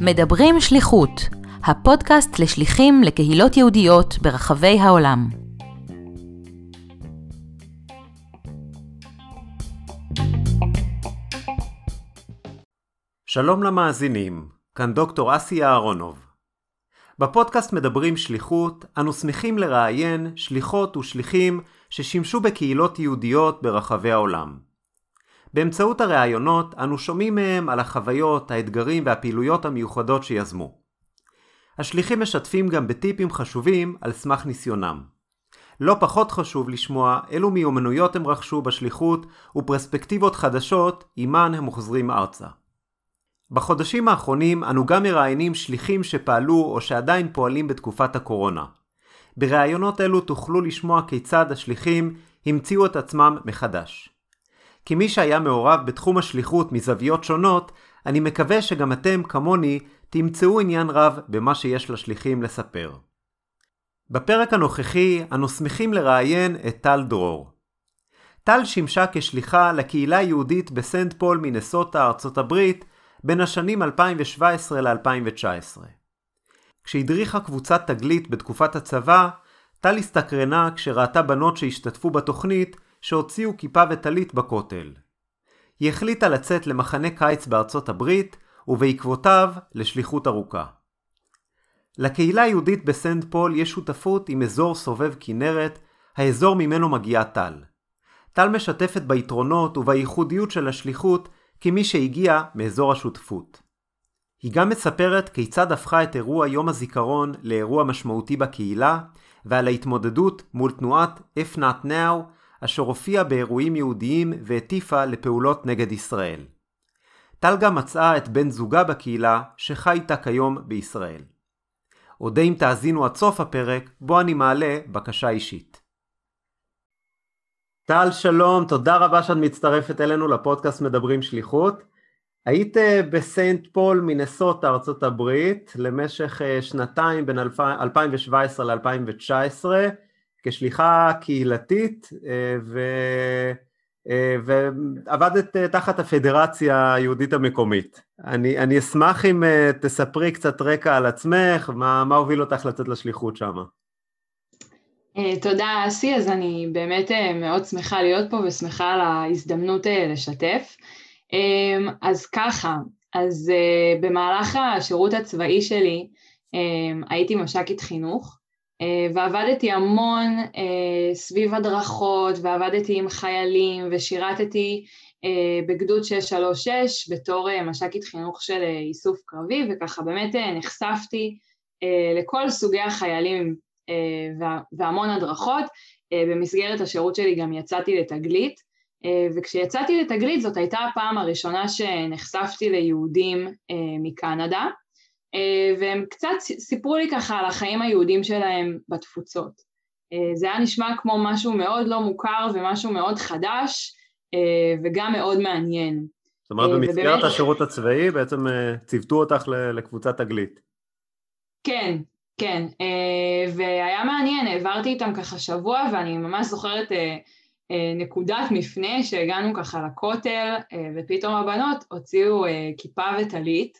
מדברים שליחות, הפודקאסט לשליחים לקהילות יהודיות ברחבי העולם. שלום למאזינים, כאן דוקטור אסי אהרונוב. בפודקאסט מדברים שליחות, אנו שמחים לראיין שליחות ושליחים ששימשו בקהילות יהודיות ברחבי העולם. באמצעות הראיונות אנו שומעים מהם על החוויות, האתגרים והפעילויות המיוחדות שיזמו. השליחים משתפים גם בטיפים חשובים על סמך ניסיונם. לא פחות חשוב לשמוע אילו מיומנויות הם רכשו בשליחות ופרספקטיבות חדשות עימן הם מוחזרים ארצה. בחודשים האחרונים אנו גם מראיינים שליחים שפעלו או שעדיין פועלים בתקופת הקורונה. בראיונות אלו תוכלו לשמוע כיצד השליחים המציאו את עצמם מחדש. כמי שהיה מעורב בתחום השליחות מזוויות שונות, אני מקווה שגם אתם, כמוני, תמצאו עניין רב במה שיש לשליחים לספר. בפרק הנוכחי אנו שמחים לראיין את טל דרור. טל שימשה כשליחה לקהילה היהודית בסנט פול מינסוטה, ארצות הברית, בין השנים 2017 ל-2019. כשהדריכה קבוצת תגלית בתקופת הצבא, טל הסתקרנה כשראתה בנות שהשתתפו בתוכנית שהוציאו כיפה וטלית בכותל. היא החליטה לצאת למחנה קיץ בארצות הברית, ובעקבותיו לשליחות ארוכה. לקהילה היהודית בסנט פול יש שותפות עם אזור סובב כנרת, האזור ממנו מגיעה טל. טל משתפת ביתרונות ובייחודיות של השליחות כמי שהגיע מאזור השותפות. היא גם מספרת כיצד הפכה את אירוע יום הזיכרון לאירוע משמעותי בקהילה, ועל ההתמודדות מול תנועת If Not Now, אשר הופיעה באירועים יהודיים והטיפה לפעולות נגד ישראל. טל גם מצאה את בן זוגה בקהילה, שחי איתה כיום בישראל. אודה אם תאזינו עד סוף הפרק, בו אני מעלה בקשה אישית. טל שלום, תודה רבה שאת מצטרפת אלינו לפודקאסט מדברים שליחות. היית אה, בסיינט פול, מינסוטה, ארצות הברית, למשך אה, שנתיים בין 2017 ל-2019, כשליחה קהילתית, אה, ו... ועבדת תחת הפדרציה היהודית המקומית. אני, אני אשמח אם תספרי קצת רקע על עצמך, מה, מה הוביל אותך לצאת לשליחות שם. תודה אסי, אז אני באמת מאוד שמחה להיות פה ושמחה על ההזדמנות לשתף. אז ככה, אז במהלך השירות הצבאי שלי הייתי מש"קית חינוך ועבדתי המון uh, סביב הדרכות ועבדתי עם חיילים ושירתתי uh, בגדוד 636 בתור מש"קית חינוך של איסוף קרבי וככה באמת נחשפתי לכל סוגי החיילים והמון הדרכות. במסגרת השירות שלי גם יצאתי לתגלית אה, וכשיצאתי לתגלית זאת הייתה הפעם הראשונה שנחשפתי ליהודים אה, מקנדה, אה, והם קצת סיפרו לי ככה על החיים היהודים שלהם בתפוצות. זה היה נשמע כמו משהו מאוד לא מוכר ומשהו מאוד חדש וגם מאוד מעניין. זאת אומרת, במסגרת. השירות הצבאי בעצם ציוותו אותך לקבוצת תגלית. כן, כן, והיה מעניין, העברתי איתם ככה שבוע ואני ממש זוכרת אה, נקודת מפנה שהגענו ככה לכותל אה, ופתאום הבנות הוציאו אה, כיפה וטלית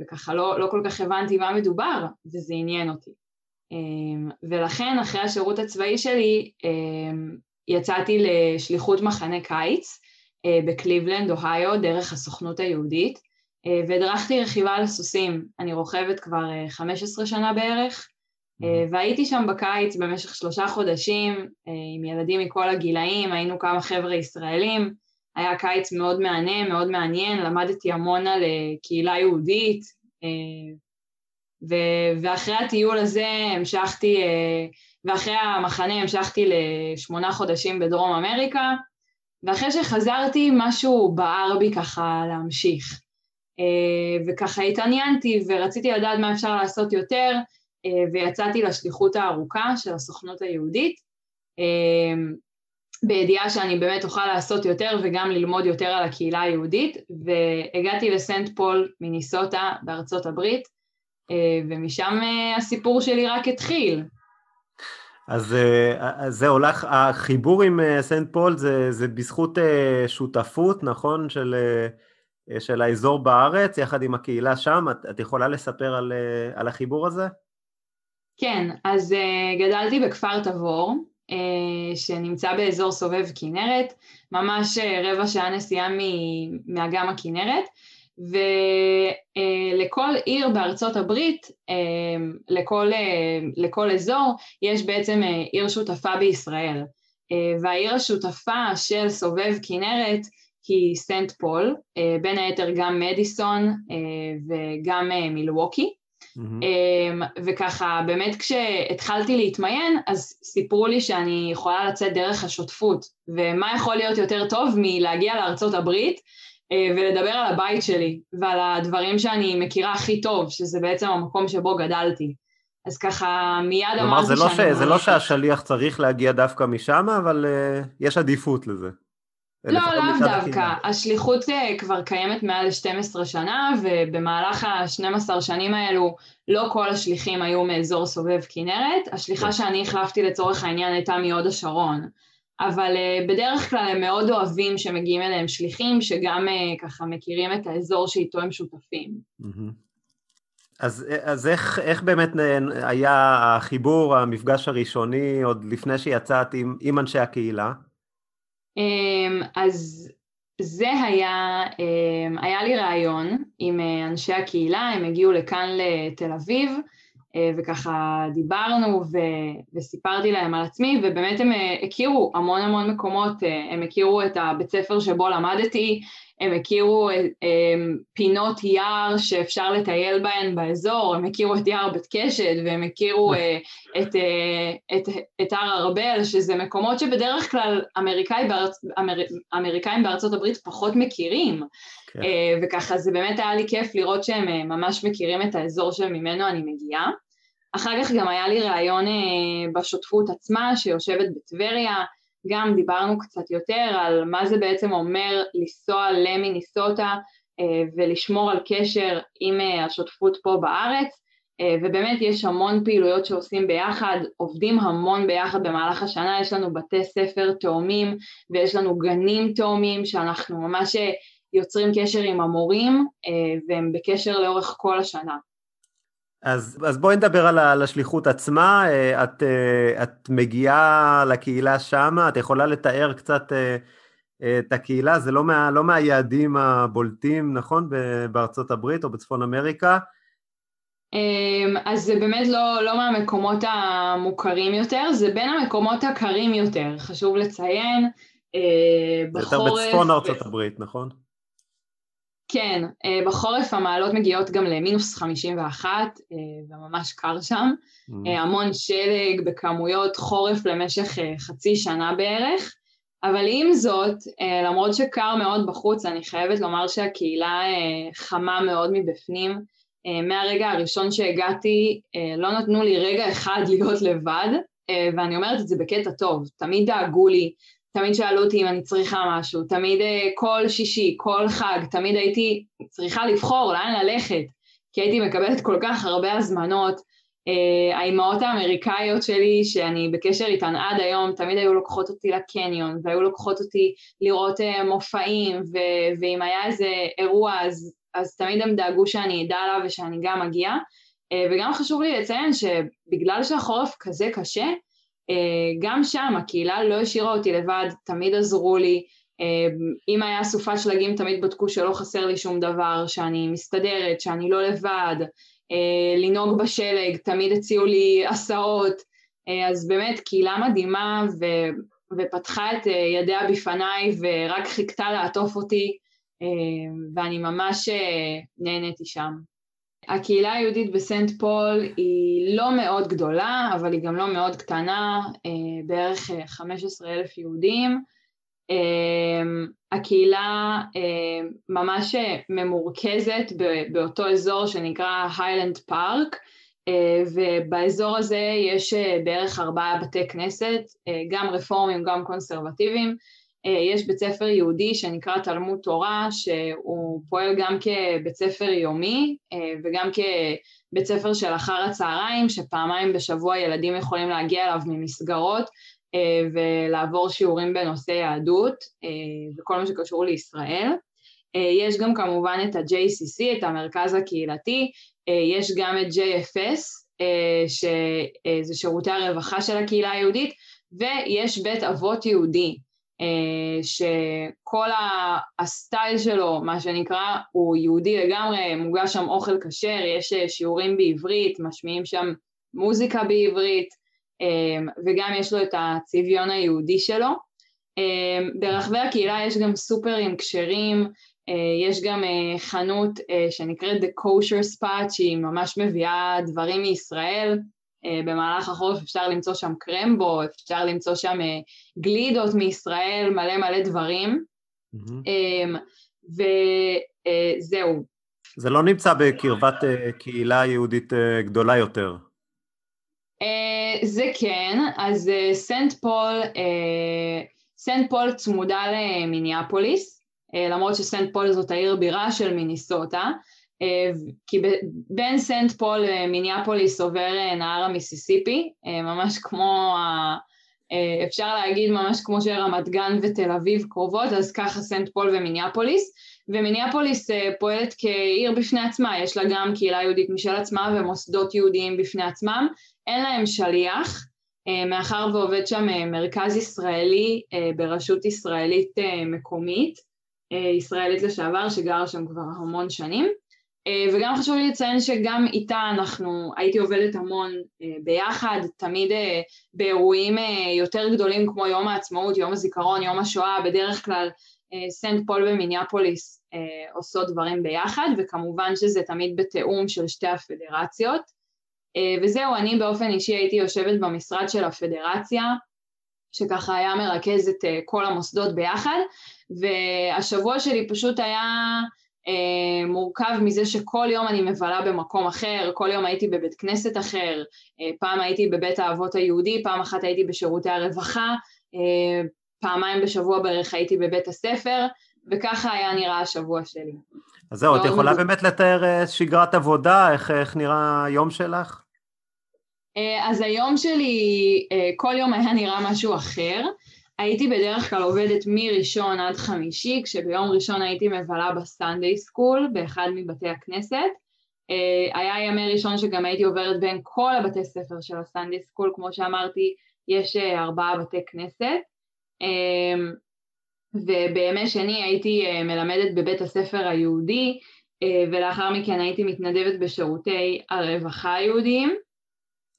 וככה לא, לא כל כך הבנתי מה מדובר וזה עניין אותי. ולכן אחרי השירות הצבאי שלי יצאתי לשליחות מחנה קיץ בקליבלנד, אוהיו, דרך הסוכנות היהודית והדרכתי רכיבה על סוסים. אני רוכבת כבר 15 שנה בערך אה, והייתי שם בקיץ במשך שלושה חודשים אה, עם ילדים מכל הגילאים, היינו כמה חבר'ה ישראלים, היה קיץ מאוד מהנה, מאוד מעניין, למדתי המון על אה, קהילה יהודית, ואחרי הטיול הזה המשכתי, ואחרי המחנה המשכתי לשמונה חודשים בדרום אמריקה, ואחרי שחזרתי משהו בער בי ככה להמשיך. וככה התעניינתי ורציתי לדעת מה אפשר לעשות יותר, אה, ויצאתי לשליחות הארוכה של הסוכנות היהודית, אה, בידיעה שאני באמת אוכל לעשות יותר וגם ללמוד יותר על הקהילה היהודית, והגעתי לסנט פול מיניסוטה בארצות הברית, אה, ומשם הסיפור שלי רק התחיל. אז, אז זהו, לך, החיבור עם סנט פול זה, זה בזכות שותפות, נכון? של של האזור בארץ, יחד עם הקהילה שם. את, את יכולה לספר על, על החיבור הזה? כן, אז גדלתי בכפר תבור, שנמצא באזור סובב כנרת, ממש רבע שעה נסיעה מאגם הכנרת, ולכל עיר בארצות הברית, לכל, לכל אזור, יש בעצם עיר שותפה בישראל. והעיר השותפה של סובב כנרת היא סנט פול, בין היתר גם מדיסון וגם מילווקי. Mm-hmm. וככה, באמת כשהתחלתי להתמיין, אז סיפרו לי שאני יכולה לצאת דרך השותפות, ומה יכול להיות יותר טוב מלהגיע לארצות הברית אה, ולדבר על הבית שלי ועל הדברים שאני מכירה הכי טוב, שזה בעצם המקום שבו גדלתי. אז ככה מיד אמרתי לא שאני... ש... זה לא שהשליח צריך להגיע דווקא משם, אבל uh, יש עדיפות לזה. לא, לאו דווקא. השליחות אה, כבר קיימת מעל 12 שנה, ובמהלך ה-12 שנים האלו לא כל השליחים היו מאזור סובב כנרת. השליחה כן. שאני החלפתי לצורך העניין הייתה מהוד השרון. אבל uh, בדרך כלל הם מאוד אוהבים שמגיעים אליהם שליחים, שגם uh, ככה מכירים את האזור שאיתו הם שותפים. אז, אז איך, איך באמת היה החיבור, המפגש הראשוני, עוד לפני שיצאת עם, עם אנשי הקהילה? Um, אז זה היה, um, היה לי רעיון עם uh, אנשי הקהילה, הם הגיעו לכאן לתל אביב, אה, וככה דיברנו ו, וסיפרתי להם על עצמי, ובאמת הם אה, הכירו המון המון מקומות, אה, הם הכירו את הבית ספר שבו למדתי, הם הכירו פינות יער שאפשר לטייל בהן באזור, הם הכירו את יער בית קשת והם הכירו את, את, את הר ארבל, שזה מקומות שבדרך כלל אמריקאי בארצ, אמר, אמריקאים בארצות הברית פחות מכירים. כן. וככה זה באמת היה לי כיף לראות שהם ממש מכירים את האזור שממנו אני מגיעה. אחר כך גם היה לי ראיון אה, בשותפות עצמה שיושבת בטבריה, גם דיברנו קצת יותר על מה זה בעצם אומר לנסוע למיניסוטה אה, ולשמור על קשר עם אה, השותפות פה בארץ, ובאמת יש המון פעילויות שעושים ביחד, עובדים המון ביחד במהלך השנה, יש לנו בתי ספר תאומים ויש לנו גנים תאומים שאנחנו ממש יוצרים קשר עם המורים והם בקשר לאורך כל השנה. אז, אז בואי נדבר על, על השליחות עצמה, אה, את, אה, את מגיעה לקהילה שמה, את יכולה לתאר קצת אה, את הקהילה, זה לא, מה, לא מהיעדים הבולטים, נכון? בארצות הברית או בצפון אמריקה? אמ, אז זה באמת לא, לא מהמקומות המוכרים יותר, זה בין המקומות הקרים יותר, חשוב לציין. בחורף... יותר בצפון ארצות הברית, נכון? כן, אה, בחורף המעלות מגיעות גם למינוס 51, אה, וממש קר שם. Mm. אה, המון שלג בכמויות חורף למשך חצי שנה בערך. אבל עם זאת, למרות שקר מאוד בחוץ, אני חייבת לומר שהקהילה חמה מאוד מבפנים. מהרגע הראשון שהגעתי, לא נתנו לי רגע אחד להיות לבד, ואני אומרת את זה בקטע טוב. תמיד דאגו לי, תמיד שאלו אותי אם אני צריכה משהו, תמיד אה, כל שישי, כל חג, תמיד הייתי צריכה לבחור לאן ללכת, כי הייתי מקבלת כל כך הרבה הזמנות. Uh, האימהות האמריקאיות שלי, שאני בקשר איתן עד היום, תמיד היו לוקחות אותי לקניון, והיו לוקחות אותי לראות uh, מופעים, ו- ואם היה איזה אירוע, אז, אז תמיד הם דאגו שאני אדע עליו ושאני גם אגיע. וגם חשוב לי לציין שבגלל שהחורף כזה קשה, אה, גם שם הקהילה לא השאירה אותי לבד, תמיד עזרו לי, אה, אם היה סופת שלגים תמיד בדקו שלא חסר לי שום דבר, שאני מסתדרת, שאני לא לבד, אה, לנהוג בשלג, תמיד הציעו לי הסעות, אז באמת קהילה מדהימה ו, ופתחה את ידיה בפניי ורק חיכתה לעטוף אותי. ואני ממש נהניתי שם. הקהילה היהודית בסנט פול היא לא מאוד גדולה, אבל היא גם לא מאוד קטנה, אה, בערך 15 אה, אלף יהודים. אה, הקהילה ממש ממורכזת באותו אזור שנקרא היילנד פארק, ובאזור הזה יש בערך ארבעה בתי כנסת, גם רפורמים, גם קונסרבטיביים, אה, יש בית ספר יהודי שנקרא תלמוד תורה, שהוא פועל גם כבית ספר יומי אה, וגם כבית ספר של אחר הצהריים, שפעמיים בשבוע ילדים יכולים להגיע אליו ממסגרות אה, ולעבור שיעורים בנושא יהדות וכל מה שקשור לישראל. יש גם כמובן את ה-JCC, את המרכז הקהילתי, יש גם את JFS, שזה שירותי הרווחה של הקהילה היהודית, ויש בית אבות יהודי, שכל הסטייל שלו, מה שנקרא, הוא יהודי לגמרי, מוגש שם אוכל כשר, יש שיעורים בעברית, משמיעים שם מוזיקה בעברית, וגם יש לו את הצביון היהודי שלו. ברחבי הקהילה יש גם סופרים כשרים, יש גם חנות שנקראת The Kosher Spot שהיא ממש מביאה דברים מישראל, במהלך החורף אפשר למצוא שם קרמבו, אפשר למצוא שם גלידות מישראל, מלא מלא דברים, mm-hmm. וזהו. זה לא נמצא בקרבת קהילה יהודית גדולה יותר. זה כן, אז סנט פול, סנט פול צמודה למיניאפוליס, למרות שסנט פול זאת העיר בירה של מיניסוטה, כי בין סנט פול למיניאפוליס עובר נהר המיסיסיפי, ממש כמו, אפשר להגיד ממש כמו שרמת גן ותל אביב קרובות, אז ככה סנט פול ומיניאפוליס, ומיניאפוליס פועלת כעיר בפני עצמה, יש לה גם קהילה יהודית משל עצמה ומוסדות יהודיים בפני עצמם, אין להם שליח, מאחר ועובד שם מרכז ישראלי ברשות ישראלית מקומית, ישראלית לשעבר שגרה שם כבר המון שנים, וגם חשוב לי לציין שגם איתה אנחנו, הייתי עובדת המון ביחד, תמיד באירועים יותר גדולים כמו יום העצמאות, יום הזיכרון, יום השואה, בדרך כלל סנט פול ומיניאפוליס עושות דברים ביחד, וכמובן שזה תמיד בתיאום של שתי הפדרציות. וזהו, אני באופן אישי הייתי יושבת במשרד של הפדרציה, שככה היה מרכז את כל המוסדות ביחד, והשבוע שלי פשוט היה מורכב מזה שכל יום אני מבלה במקום אחר, כל יום הייתי בבית כנסת אחר, פעם הייתי בבית האבות היהודי, פעם אחת הייתי בשירותי הרווחה, פעמיים בשבוע בערך הייתי בבית הספר, וככה היה נראה השבוע שלי. אז זהו, את יכולה באמת לתאר שגרת עבודה, איך, איך נראה היום שלך? אז היום שלי, כל יום היה נראה משהו אחר. הייתי בדרך כלל עובדת מראשון עד חמישי, כשביום ראשון הייתי מבלה ב Sunday school באחד מבתי הכנסת. היה ימי ראשון שגם הייתי עוברת בין כל הבתי ספר של ה Sunday school, כמו שאמרתי, יש ארבעה בתי כנסת. ובימי שני הייתי מלמדת בבית הספר היהודי, ולאחר מכן הייתי מתנדבת בשירותי הרווחה היהודיים.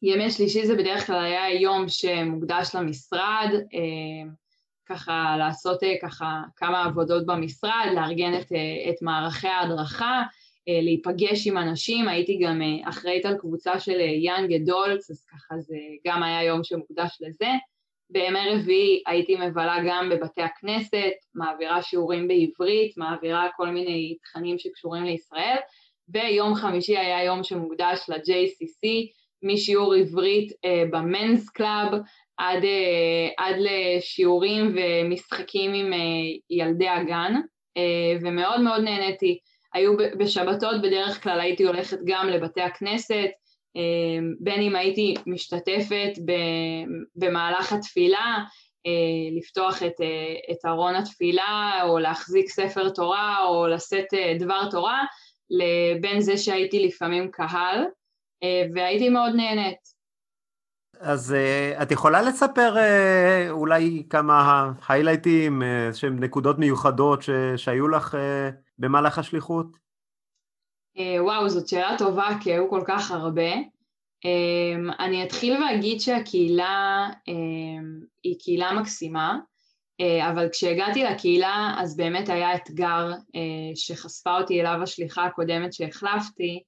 ימי שלישי זה בדרך כלל היה יום שמוקדש למשרד, ככה לעשות ככה כמה עבודות במשרד, לארגן את, את מערכי ההדרכה, להיפגש עם אנשים, הייתי גם אחראית על קבוצה של יאנג אדולטס, אז ככה זה גם היה יום שמוקדש לזה. בימי רביעי הייתי מבלה גם בבתי הכנסת, מעבירה שיעורים בעברית, מעבירה כל מיני תכנים שקשורים לישראל, ויום חמישי היה יום שמוקדש ל-JCC, משיעור עברית ב men's club עד, עד לשיעורים ומשחקים עם ילדי הגן, ומאוד מאוד נהניתי. היו בשבתות בדרך כלל הייתי הולכת גם לבתי הכנסת, בין אם הייתי משתתפת במהלך התפילה, לפתוח את, את ארון התפילה, או להחזיק ספר תורה, או לשאת דבר תורה, לבין זה שהייתי לפעמים קהל, והייתי מאוד נהנית. אז את יכולה לספר אולי כמה היילייטים, שהם נקודות מיוחדות ש... שהיו לך במהלך השליחות? וואו, זאת שאלה טובה, כי היו כל כך הרבה. אני אתחיל ואגיד שהקהילה היא קהילה מקסימה, אבל כשהגעתי לקהילה אז באמת היה אתגר שחשפה אותי אליו השליחה הקודמת שהחלפתי,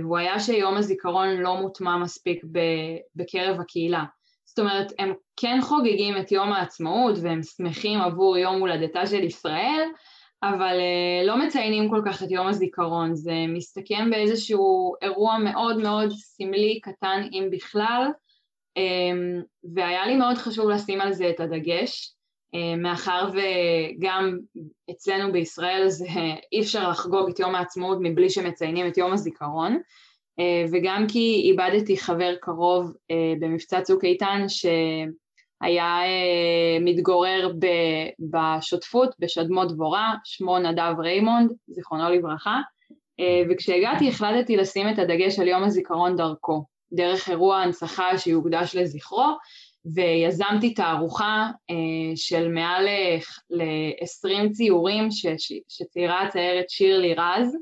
והוא היה שיום הזיכרון לא מוטמע מספיק בקרב הקהילה. זאת אומרת, הם כן חוגגים את יום העצמאות והם שמחים עבור יום הולדתה של ישראל, אבל לא מציינים כל כך את יום הזיכרון, זה מסתכם באיזשהו אירוע מאוד מאוד סמלי, קטן אם בכלל, והיה לי מאוד חשוב לשים על זה את הדגש, מאחר וגם אצלנו בישראל זה אי אפשר לחגוג את יום העצמאות מבלי שמציינים את יום הזיכרון, וגם כי איבדתי חבר קרוב במבצע צוק איתן היה מתגורר בשותפות, בשדמות דבורה, שמו נדב ריימונד, זיכרונו לברכה, וכשהגעתי החלטתי לשים את הדגש על יום הזיכרון דרכו, דרך אירוע הנצחה שיוקדש לזכרו, ויזמתי תערוכה של מעל ל-20 ציורים שציירה הציירת שירלי רז,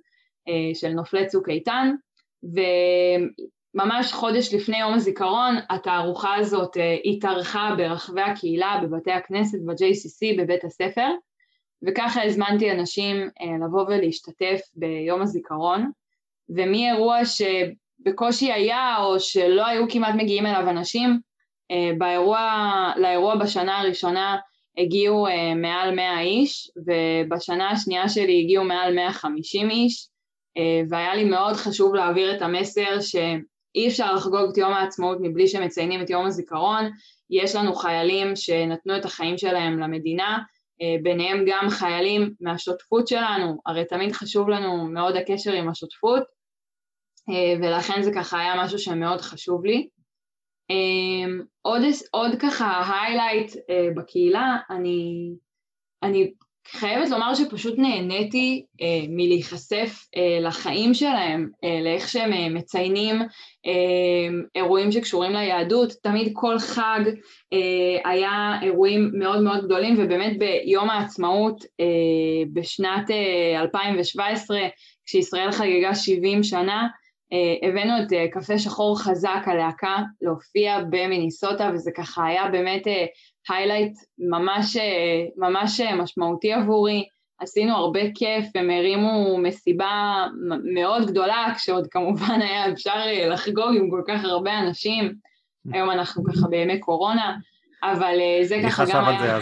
של נופלי צוק איתן, וממש חודש לפני יום הזיכרון התערוכה הזאת התארחה ברחבי הקהילה, בבתי הכנסת, ב-JCC, בבית הספר, וככה הזמנתי אנשים לבוא ולהשתתף ביום הזיכרון, ומאירוע שבקושי היה או שלא היו כמעט מגיעים אליו אנשים, באירוע, לאירוע בשנה הראשונה הגיעו מעל 100 איש, ובשנה השנייה שלי הגיעו מעל 150 איש, והיה לי מאוד חשוב להעביר את המסר שאי אפשר לחגוג את יום העצמאות מבלי שמציינים את יום הזיכרון, יש לנו חיילים שנתנו את החיים שלהם למדינה, ביניהם גם חיילים מהשותפות שלנו, הרי תמיד חשוב לנו מאוד הקשר עם השותפות, ולכן זה ככה היה משהו שמאוד חשוב לי. עוד, עוד ככה highlight בקהילה, אני, אני חייבת לומר שפשוט נהניתי אה, מלהיחשף אה, לחיים שלהם, אה, לאיך שהם אה, מציינים אה, אירועים שקשורים ליהדות, תמיד כל חג אה, היה אירועים מאוד מאוד גדולים ובאמת ביום העצמאות אה, בשנת אה, 2017 כשישראל חגגה 70 שנה אה, הבאנו את אה, קפה שחור חזק הלהקה להופיע במיניסוטה וזה ככה היה באמת אה, היילייט ממש, ממש משמעותי עבורי, עשינו הרבה כיף, הם הרימו מסיבה מאוד גדולה, כשעוד כמובן היה אפשר לחגוג עם כל כך הרבה אנשים, היום אנחנו ככה בימי קורונה, אבל זה ככה גם היה...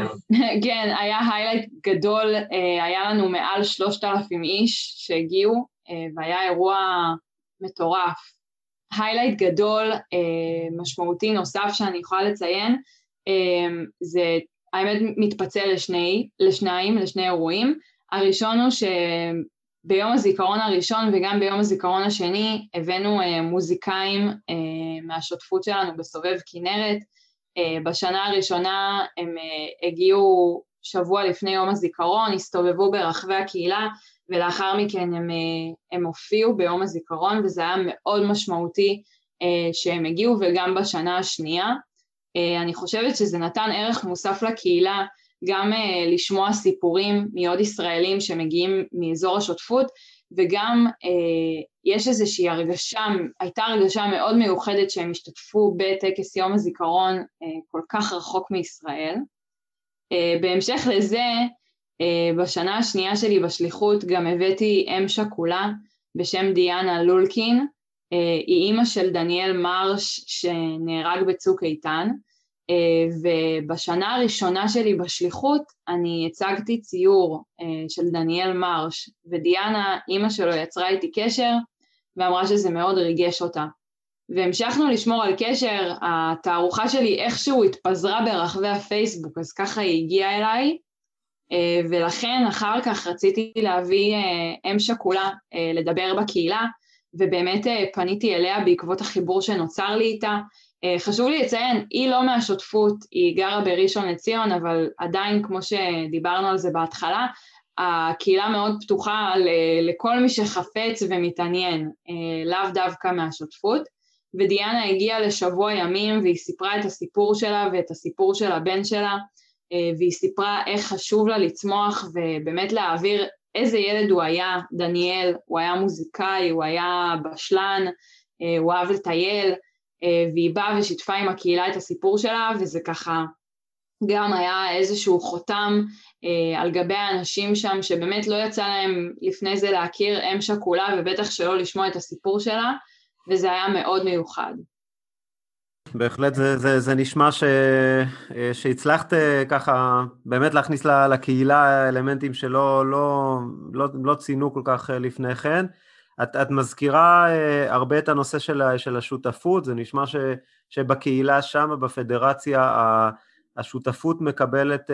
כן, היה highlight גדול, היה לנו מעל שלושת אלפים איש שהגיעו, והיה אירוע מטורף. highlight גדול, משמעותי נוסף שאני יכולה לציין, אמ, זה האמת מתפצל לשני, לשניים, לשני אירועים. הראשון הוא שביום הזיכרון הראשון וגם ביום הזיכרון השני הבאנו אה, מוזיקאים אה, מהשותפות שלנו בסובב כנרת. אה, בשנה הראשונה הם הגיעו שבוע לפני יום הזיכרון, הסתובבו ברחבי הקהילה ולאחר מכן הם, הם הופיעו ביום הזיכרון וזה היה מאוד משמעותי שהם הגיעו וגם בשנה השנייה. אה, אני חושבת שזה נתן ערך מוסף לקהילה גם אה, לשמוע סיפורים מעוד ישראלים שמגיעים מאזור השותפות וגם אה, יש איזושהי הרגשה, הייתה הרגשה מאוד מיוחדת שהם השתתפו בטקס יום הזיכרון כל כך רחוק מישראל. בהמשך לזה, בשנה השנייה שלי בשליחות גם הבאתי אם שכולה בשם דיאנה לולקין, היא אימא של דניאל מרש שנהרג בצוק איתן, ובשנה הראשונה שלי בשליחות אני הצגתי ציור של דניאל מרש, ודיאנה, אימא שלו, יצרה איתי קשר ואמרה שזה מאוד ריגש אותה. והמשכנו לשמור על קשר, התערוכה שלי איכשהו התפזרה ברחבי הפייסבוק, אז ככה היא הגיעה אליי, ולכן אחר כך רציתי להביא אם שכולה לדבר בקהילה, ובאמת אה, פניתי אליה בעקבות החיבור שנוצר לי איתה. אה, חשוב לי לציין, היא לא מהשותפות, היא גרה בראשון לציון, אבל עדיין, כמו שדיברנו על זה בהתחלה, הקהילה מאוד פתוחה לכל מי שחפץ ומתעניין, אה, לאו דווקא מהשותפות. ודיאנה הגיעה לשבוע ימים והיא סיפרה את הסיפור שלה ואת הסיפור של הבן שלה, והיא סיפרה איך חשוב לה לצמוח ובאמת להעביר איזה ילד הוא היה, דניאל, הוא היה מוזיקאי, הוא היה בשלן, אה, הוא אהב לטייל, אה, והיא באה ושיתפה עם הקהילה את הסיפור שלה, וזה ככה גם היה איזשהו חותם אה, על גבי האנשים שם, שבאמת לא יצא להם לפני זה להכיר אם שכולה, ובטח שלא לשמוע את הסיפור שלה, וזה היה מאוד מיוחד. בהחלט זה, זה, זה נשמע ש, שהצלחת אה, ככה באמת להכניס לקהילה אלמנטים שלא לא, לא, לא ציינו כל כך אה, לפני כן. את, את מזכירה אה, הרבה את הנושא של, של השותפות, זה נשמע ש, שבקהילה שם, בפדרציה, השותפות מקבלת,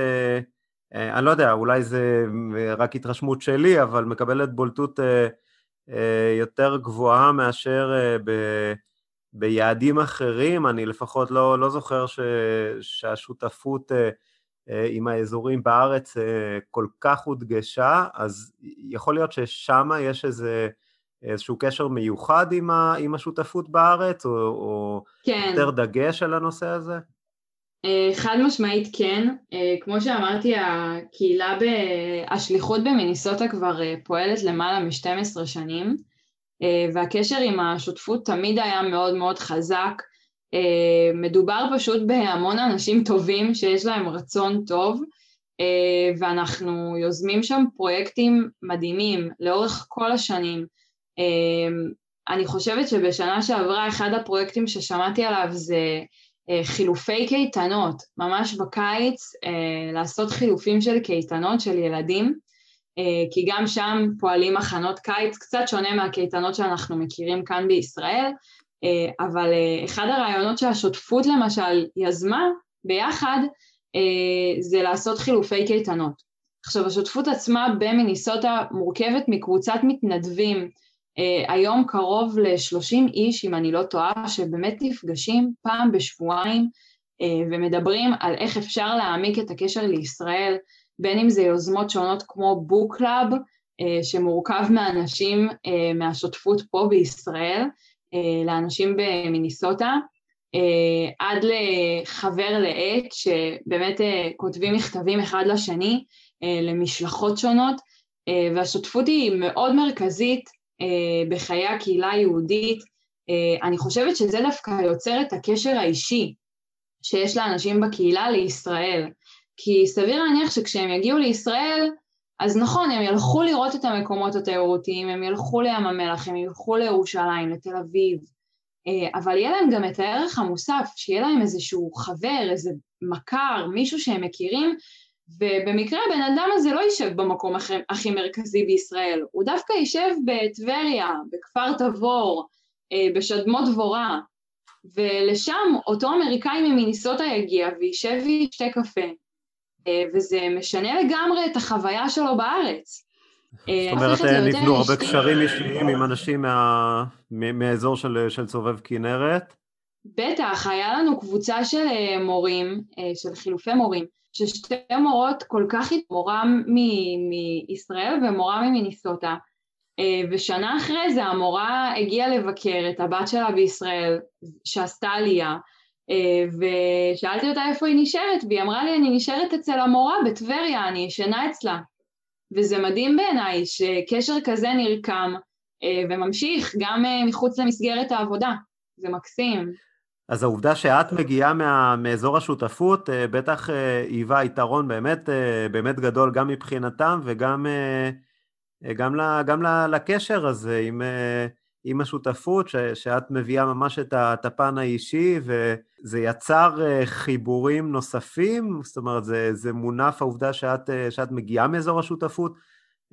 אני לא יודע, אולי זה רק התרשמות שלי, אבל מקבלת בולטות יותר גבוהה מאשר ב... ביעדים אחרים, אני לפחות לא, לא זוכר ש, שהשותפות אה, אה, עם האזורים בארץ אה, כל כך הודגשה, אז יכול להיות ששם יש איזה, איזשהו קשר מיוחד עם, ה, עם השותפות בארץ, או, או כן. יותר דגש על הנושא הזה? חד משמעית כן, כמו שאמרתי הקהילה, ב... השליחות במיניסוטה כבר פועלת למעלה מ-12 שנים והקשר עם השותפות תמיד היה מאוד מאוד חזק. אה, מדובר פשוט בהמון אנשים טובים שיש להם רצון טוב אה, ואנחנו יוזמים שם פרויקטים מדהימים לאורך כל השנים. אה, אני חושבת שבשנה שעברה אחד הפרויקטים ששמעתי עליו זה חילופי קייטנות, ממש בקיץ לעשות חילופים של קייטנות של ילדים, כי גם שם פועלים מחנות קיץ, קצת שונה מהקייטנות שאנחנו מכירים כאן בישראל, אה, אבל אה, אחד הרעיונות שהשותפות למשל יזמה ביחד אה, זה לעשות חילופי קייטנות. עכשיו השותפות עצמה במיניסוטה מורכבת מקבוצת מתנדבים, היום קרוב ל-30 איש אם אני לא טועה, שבאמת נפגשים פעם בשבועיים ומדברים על איך אפשר להעמיק את הקשר לישראל, בין אם זה יוזמות שונות כמו book club, שמורכב מאנשים מהשותפות פה בישראל, אה, לאנשים במיניסוטה, אה, עד לחבר לעט שבאמת אה, כותבים מכתבים אחד לשני למשלחות שונות, והשותפות היא מאוד מרכזית בחיי הקהילה היהודית. אני חושבת שזה דווקא יוצר את הקשר האישי שיש לאנשים בקהילה לישראל, כי סביר להניח שכשהם יגיעו לישראל, אז נכון, הם ילכו לראות את המקומות התיירותיים, הם ילכו לים המלח, הם ילכו לירושלים, לתל אביב, אה, אבל יהיה להם גם את הערך המוסף, שיהיה להם איזשהו חבר, איזה מכר, מישהו שהם מכירים, ובמקרה הבן אדם הזה לא יישב במקום הכי, הכי מרכזי בישראל, הוא דווקא יישב בטבריה, בכפר תבור, אה, בשדמות דבורה, ולשם אותו אמריקאי ממיניסוטה יגיע וישב וישתה קפה, וזה משנה לגמרי את החוויה שלו בארץ. אה, זאת אומרת, נבנו הרבה קשרים אישיים עם אנשים מה... מהאזור של, של סובב כנרת? בטח, היה לנו קבוצה של אה, מורים, של חילופי מורים, ששתי מורות כל כך, מורה מישראל ומורה ממיניסוטה, ושנה אחרי זה המורה הגיעה לבקר את הבת שלה בישראל, שעשתה עלייה, אה, ושאלתי אותה איפה היא נשארת, והיא אמרה לי, אני נשארת אצל המורה בטבריה, אני ישנה אצלה. וזה מדהים בעיניי שקשר כזה נרקם אה, וממשיך גם אה, מחוץ למסגרת העבודה, זה מקסים. אז העובדה שאת מגיעה מה, מאזור השותפות בטח היווה יתרון באמת, באמת גדול גם מבחינתם וגם גם, ל, גם ל, לקשר הזה עם, עם השותפות, ש, שאת מביאה ממש את, הפן האישי, וזה יצר אה, חיבורים נוספים, זאת אומרת, זה, זה מונף העובדה שאת, אה, שאת מגיעה מאזור השותפות,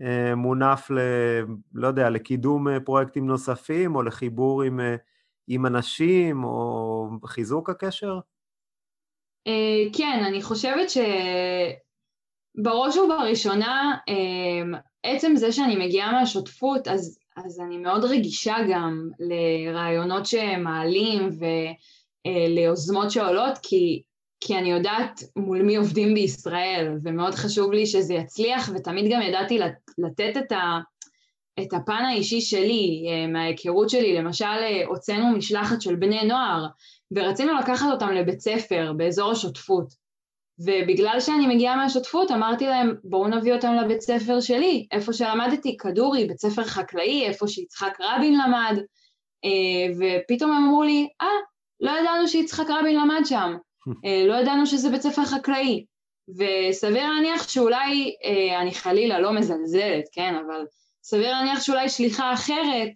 אה, מונף ל... לא יודע, לקידום פרויקטים נוספים, או לחיבור עם, עם אנשים, או חיזוק הקשר? כן, אני חושבת שבראש ובראשונה, עצם זה שאני מגיעה מהשותפות, אז אז אני מאוד רגישה גם לרעיונות שמעלים וליוזמות שעולות, כי, כי אני יודעת מול מי עובדים בישראל, ומאוד חשוב לי שזה יצליח, ותמיד גם ידעתי לתת את, ה, את הפן האישי שלי, אה, מההיכרות שלי. למשל, אה, הוצאנו משלחת של בני נוער, ורצינו לקחת אותם לבית ספר באזור השותפות. ובגלל שאני מגיעה מהשותפות, אמרתי להם, בואו נביא אותם לבית ספר שלי, איפה שלמדתי, כדורי, בית ספר חקלאי, איפה שיצחק רבין למד, אה, ופתאום הם אמרו לי, אה, לא ידענו שיצחק רבין למד שם, אה, לא ידענו שזה בית ספר חקלאי. וסביר להניח שאולי, אה, אני חלילה לא מזלזלת, כן, אבל סביר להניח שאולי שליחה אחרת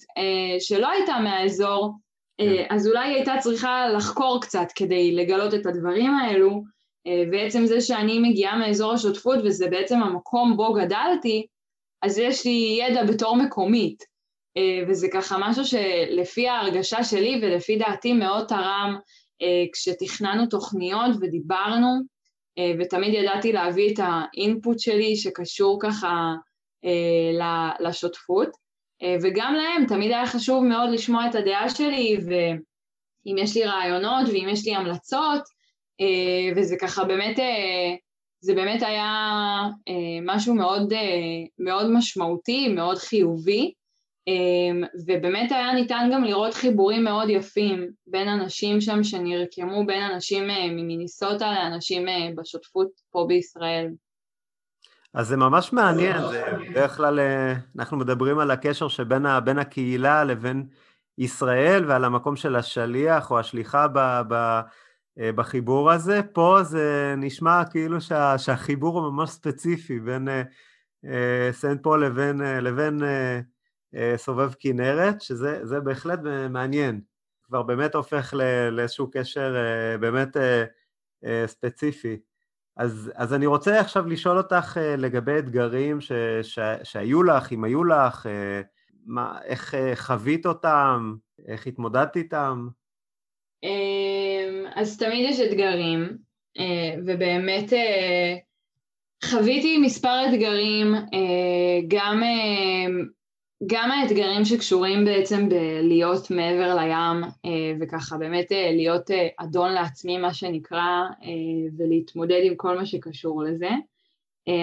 שלא הייתה מהאזור, כן. אז אולי היא הייתה צריכה לחקור קצת כדי לגלות את הדברים האלו, ועצם זה שאני מגיעה מאזור השותפות וזה בעצם המקום בו גדלתי, אז יש לי ידע בתור מקומית. אה, וזה ככה משהו שלפי ההרגשה שלי ולפי דעתי מאוד תרם אה, כשתכננו תוכניות ודיברנו, ותמיד ידעתי להביא את האינפוט שלי שקשור ככה לשותפות. וגם להם תמיד היה חשוב מאוד לשמוע את הדעה שלי אם יש לי רעיונות ואם יש לי המלצות, וזה ככה באמת, זה באמת היה משהו מאוד, מאוד משמעותי, מאוד חיובי, ובאמת היה ניתן גם לראות חיבורים מאוד יפים בין אנשים שם שנרקמו בין אנשים ממיניסוטה לאנשים בשותפות פה בישראל. אז זה ממש מעניין, זה בדרך כלל אה, אנחנו מדברים על הקשר שבין בין הקהילה לבין ישראל ועל המקום של השליח או השליחה ב, ב, אה, בחיבור הזה, פה זה נשמע כאילו שה, שהחיבור הוא ממש ספציפי בין אה, סנט פול לבין, לבין סובב כנרת, שזה בהחלט מעניין, כבר באמת הופך לאיזשהו קשר באמת ספציפי. אז, אז אני רוצה עכשיו לשאול אותך לגבי אתגרים ש, ש, שהיו לך, אם היו לך, מה, איך חווית אותם, איך התמודדת איתם? אז תמיד יש אתגרים, ובאמת חוויתי מספר אתגרים, גם גם האתגרים שקשורים בעצם בלהיות מעבר לים אה, וככה באמת אה, להיות אה, אדון לעצמי מה שנקרא ולהתמודד עם כל מה שקשור לזה.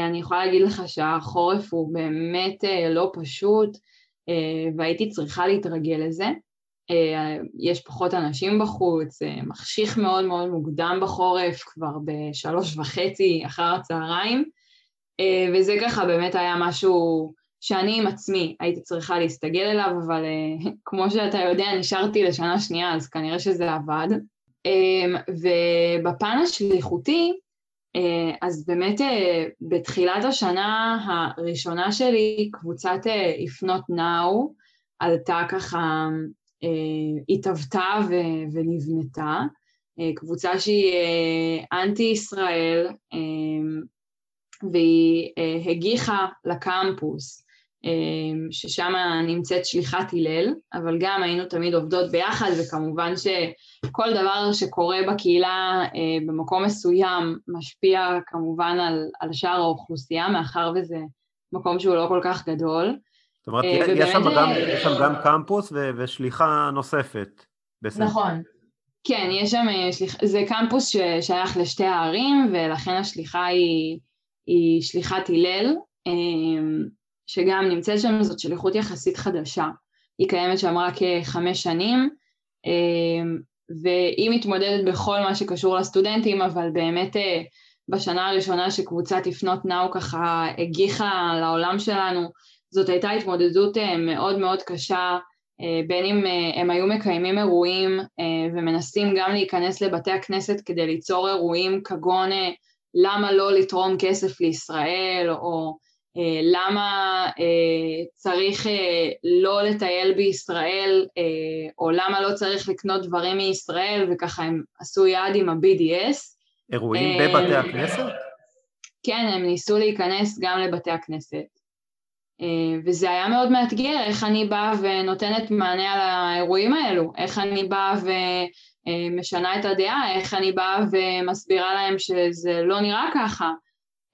אני יכולה להגיד לך שהחורף הוא באמת לא פשוט והייתי צריכה להתרגל לזה. יש פחות אנשים בחוץ, מחשיך מאוד מאוד מוקדם בחורף, כבר בשלוש וחצי אחר הצהריים, וזה ככה באמת היה משהו שאני עם עצמי הייתי צריכה להסתגל אליו, אבל כמו שאתה יודע, נשארתי לשנה שנייה, אז כנראה שזה עבד. ובפן השליחותי, אז באמת בתחילת השנה הראשונה שלי, קבוצת Not Now עלתה ככה, התהוותה ו- ונבנתה. Uh, קבוצה שהיא uh, אנטי-ישראל, והיא הגיחה לקמפוס ששם נמצאת שליחת הלל, אבל גם היינו תמיד עובדות ביחד, וכמובן שכל דבר שקורה בקהילה אה, במקום מסוים משפיע כמובן על, על שאר האוכלוסייה, מאחר וזה מקום שהוא לא כל כך גדול. זאת אומרת, אה, יש, שם גם, אה, יש שם גם קמפוס ו, ושליחה נוספת. בסדר. נכון. כן, יש שם, שליח... זה קמפוס ששייך לשתי הערים, ולכן השליחה היא, היא שליחת הלל. שגם נמצאת שם, זאת שליחות יחסית חדשה. היא קיימת שם רק חמש שנים, והיא מתמודדת בכל מה שקשור לסטודנטים, אבל באמת אה, בשנה הראשונה שקבוצת לפנות נאו ככה הגיחה לעולם שלנו, זאת הייתה התמודדות אה, מאוד מאוד קשה, אה, בין אם הם היו מקיימים אירועים ומנסים גם להיכנס לבתי הכנסת כדי ליצור אירועים כגון למה לא לתרום כסף לישראל, או אה, למה אה, צריך אה, לא לטייל בישראל, או למה לא צריך לקנות דברים מישראל, וככה הם עשו יעד עם ה-BDS. אירועים בבתי הכנסת? כן, הם ניסו להיכנס גם לבתי הכנסת. וזה היה מאוד מאתגר, איך אני באה ונותנת מענה על האירועים האלו, איך אני באה ומשנה את הדעה, איך אני באה ומסבירה להם שזה לא נראה ככה.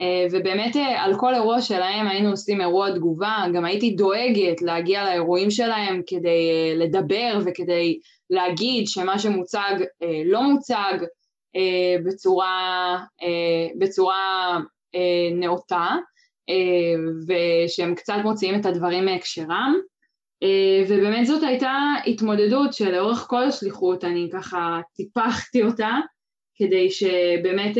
אה, ובאמת אה, על כל אירוע שלהם היינו עושים אירוע תגובה, גם הייתי דואגת להגיע לאירועים שלהם כדי אה, לדבר וכדי להגיד שמה שמוצג לא מוצג בצורה, בצורה נאותה, ושהם קצת מוציאים את הדברים מהקשרם. ובאמת זאת הייתה התמודדות שלאורך כל השליחות אני ככה טיפחתי אותה כדי שבאמת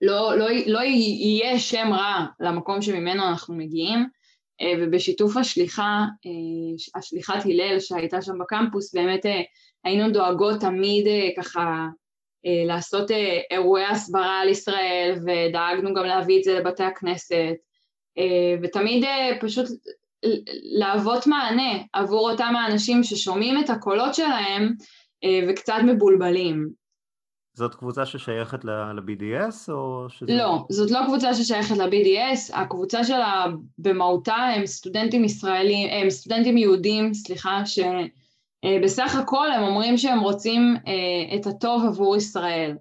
לא, לא, לא יהיה שם רע למקום שממנו אנחנו מגיעים, אה, ובשיתוף השליחה, אה, השליחת הלל שהייתה שם בקמפוס, באמת אה, היינו דואגות תמיד ככה לעשות אירועי הסברה על ישראל, ודאגנו גם להביא את זה לבתי הכנסת, ותמיד פשוט להוות מענה עבור אותם האנשים ששומעים את הקולות שלהם וקצת מבולבלים. זאת קבוצה ששייכת ל-BDS או שזה... לא, זאת לא קבוצה ששייכת ל-BDS, הקבוצה שלה במהותה הם סטודנטים ישראלים, הם סטודנטים יהודים, סליחה, שבסך הכל הם אומרים שהם רוצים אה, את הטוב עבור ישראל,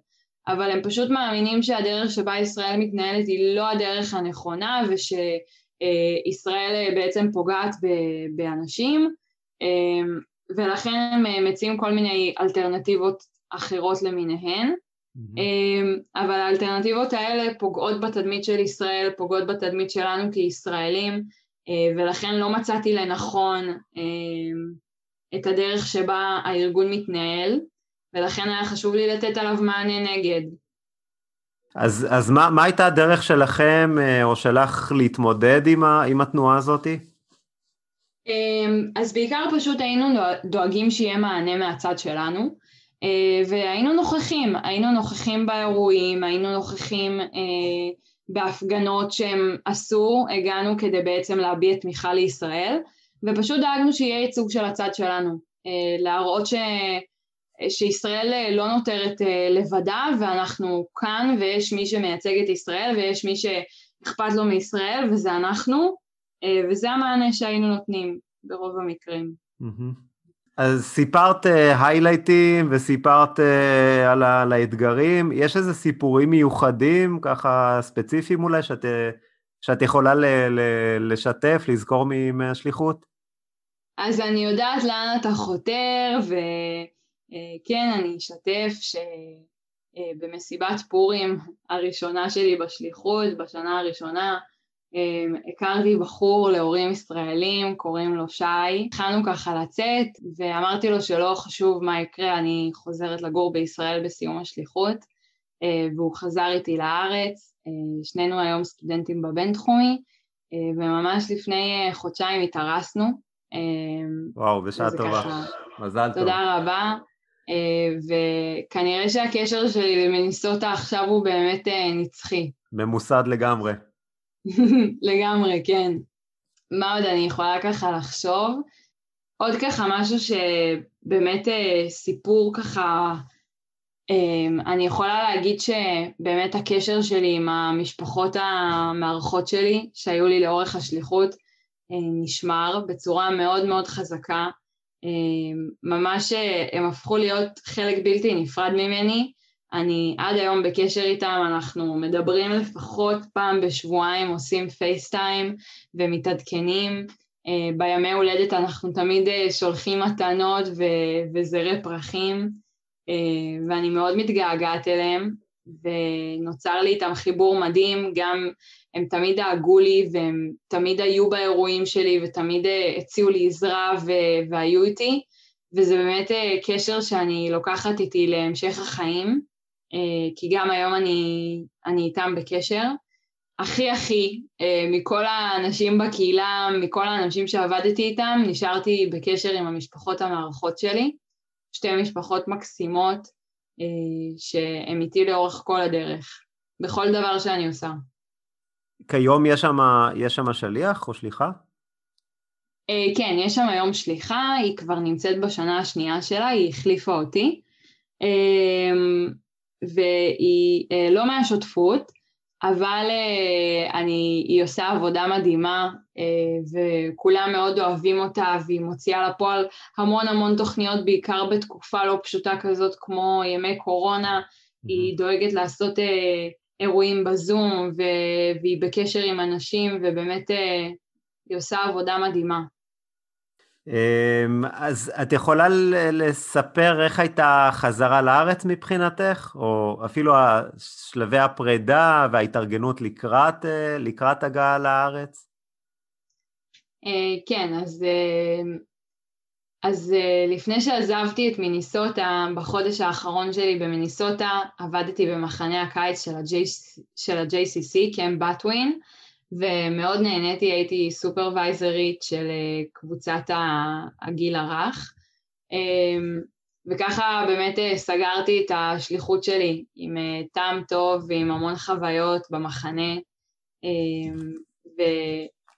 אבל הם פשוט מאמינים שהדרך שבה ישראל מתנהלת היא לא הדרך הנכונה ושישראל אה, בעצם פוגעת באנשים, אה, ולכן הם מציעים כל מיני אלטרנטיבות אחרות למיניהן. Mm-hmm. אבל האלטרנטיבות האלה פוגעות בתדמית של ישראל, פוגעות בתדמית שלנו כישראלים, ולכן לא מצאתי לנכון את הדרך שבה הארגון מתנהל, ולכן היה חשוב לי לתת עליו מענה נגד. אז, אז מה, מה הייתה הדרך שלכם אה, או שלך להתמודד עם, ה, עם התנועה הזאת? אמ, אז בעיקר פשוט היינו דואגים שיהיה מענה מהצד שלנו, אה, והיינו נוכחים, היינו נוכחים באירועים, היינו נוכחים אה, בהפגנות שהם עשו, הגענו כדי בעצם להביע תמיכה לישראל, ופשוט דאגנו שיהיה ייצוג של הצד שלנו, להראות ש... שישראל אה, לא נותרת אה, לבדה ואנחנו כאן ויש מי שמייצג את ישראל ויש מי שאכפת לו מישראל וזה אנחנו אה, וזה המענה שהיינו נותנים ברוב המקרים. אז סיפרת היילייטים וסיפרת על האתגרים, יש איזה סיפורים מיוחדים ככה ספציפיים אולי שאת, שאת יכולה ל, ל, לשתף, לזכור מהשליחות? אז אני יודעת לאן אתה חותר ו... אה, אני אשתף שבמסיבת פורים הראשונה שלי בשליחות, בשנה הראשונה, אה, הכרתי בחור להורים ישראלים, קוראים לו שי. התחלנו ככה לצאת, ואמרתי לו שלא חשוב מה יקרה, אני חוזרת לגור בישראל בסיום השליחות, אה, והוא חזר איתי לארץ. שנינו היום סטודנטים בבינתחומי, וממש לפני חודשיים התארסנו. וואו, בשעה טובה. ככה... מזל טוב. תודה רבה. אה, וכנראה שהקשר שלי למיניסוטה עכשיו הוא באמת אה, נצחי. ממוסד לגמרי. לגמרי, כן. מה עוד אני יכולה ככה לחשוב? עוד ככה משהו שבאמת אה, סיפור ככה, אני יכולה להגיד שבאמת הקשר שלי עם המשפחות המארחות שלי, שהיו לי לאורך השליחות, נשמר בצורה מאוד מאוד חזקה. אמ, ממש אה, הם הפכו להיות חלק בלתי נפרד ממני. אני עד היום בקשר איתם, אנחנו מדברים לפחות פעם בשבועיים, עושים פייסטיים ומתעדכנים. אה, בימי הולדת אנחנו תמיד אה, שולחים מתנות וזרי פרחים, ואני מאוד מתגעגעת אליהם, ונוצר לי איתם חיבור מדהים, גם הם תמיד דאגו לי והם תמיד היו באירועים שלי ותמיד אה, הציעו לי עזרה ו- והיו איתי, וזה באמת אה, קשר שאני לוקחת איתי להמשך החיים, אה, כי גם היום אני, אני איתם בקשר. הכי הכי, מכל האנשים בקהילה, מכל האנשים שעבדתי איתם, נשארתי בקשר עם המשפחות המארחות שלי, שתי משפחות מקסימות שהן איתי לאורך כל הדרך, בכל דבר שאני עושה. כיום יש שם, יש שם שליח או שליחה? אה, כן, יש שם היום שליחה, היא כבר נמצאת בשנה השנייה שלה, היא החליפה אותי, אמ, והיא אה, לא מהשותפות, אבל אה, אני, היא עושה עבודה מדהימה, וכולם מאוד אוהבים אותה, והיא מוציאה לפועל המון המון תוכניות, בעיקר בתקופה לא פשוטה כזאת כמו ימי קורונה, היא דואגת לעשות אירועים בזום והיא בקשר עם אנשים ובאמת אה, היא עושה עבודה מדהימה. אמ, אז את יכולה לספר איך הייתה חזרה לארץ מבחינתך, או אפילו שלבי הפרידה וההתארגנות לקראת, אה, לקראת הגעה לארץ? אה, כן, אז אז uh, לפני שעזבתי את מיניסוטה, בחודש האחרון שלי במיניסוטה, עבדתי במחנה הקיץ של, ה-JC, של ה-JCC, קמפ באטווין, ומאוד נהניתי, הייתי סופרוויזרית של uh, קבוצת הגיל הרך, um, וככה באמת uh, סגרתי את השליחות שלי עם uh, טעם טוב ועם המון חוויות במחנה, um, ו...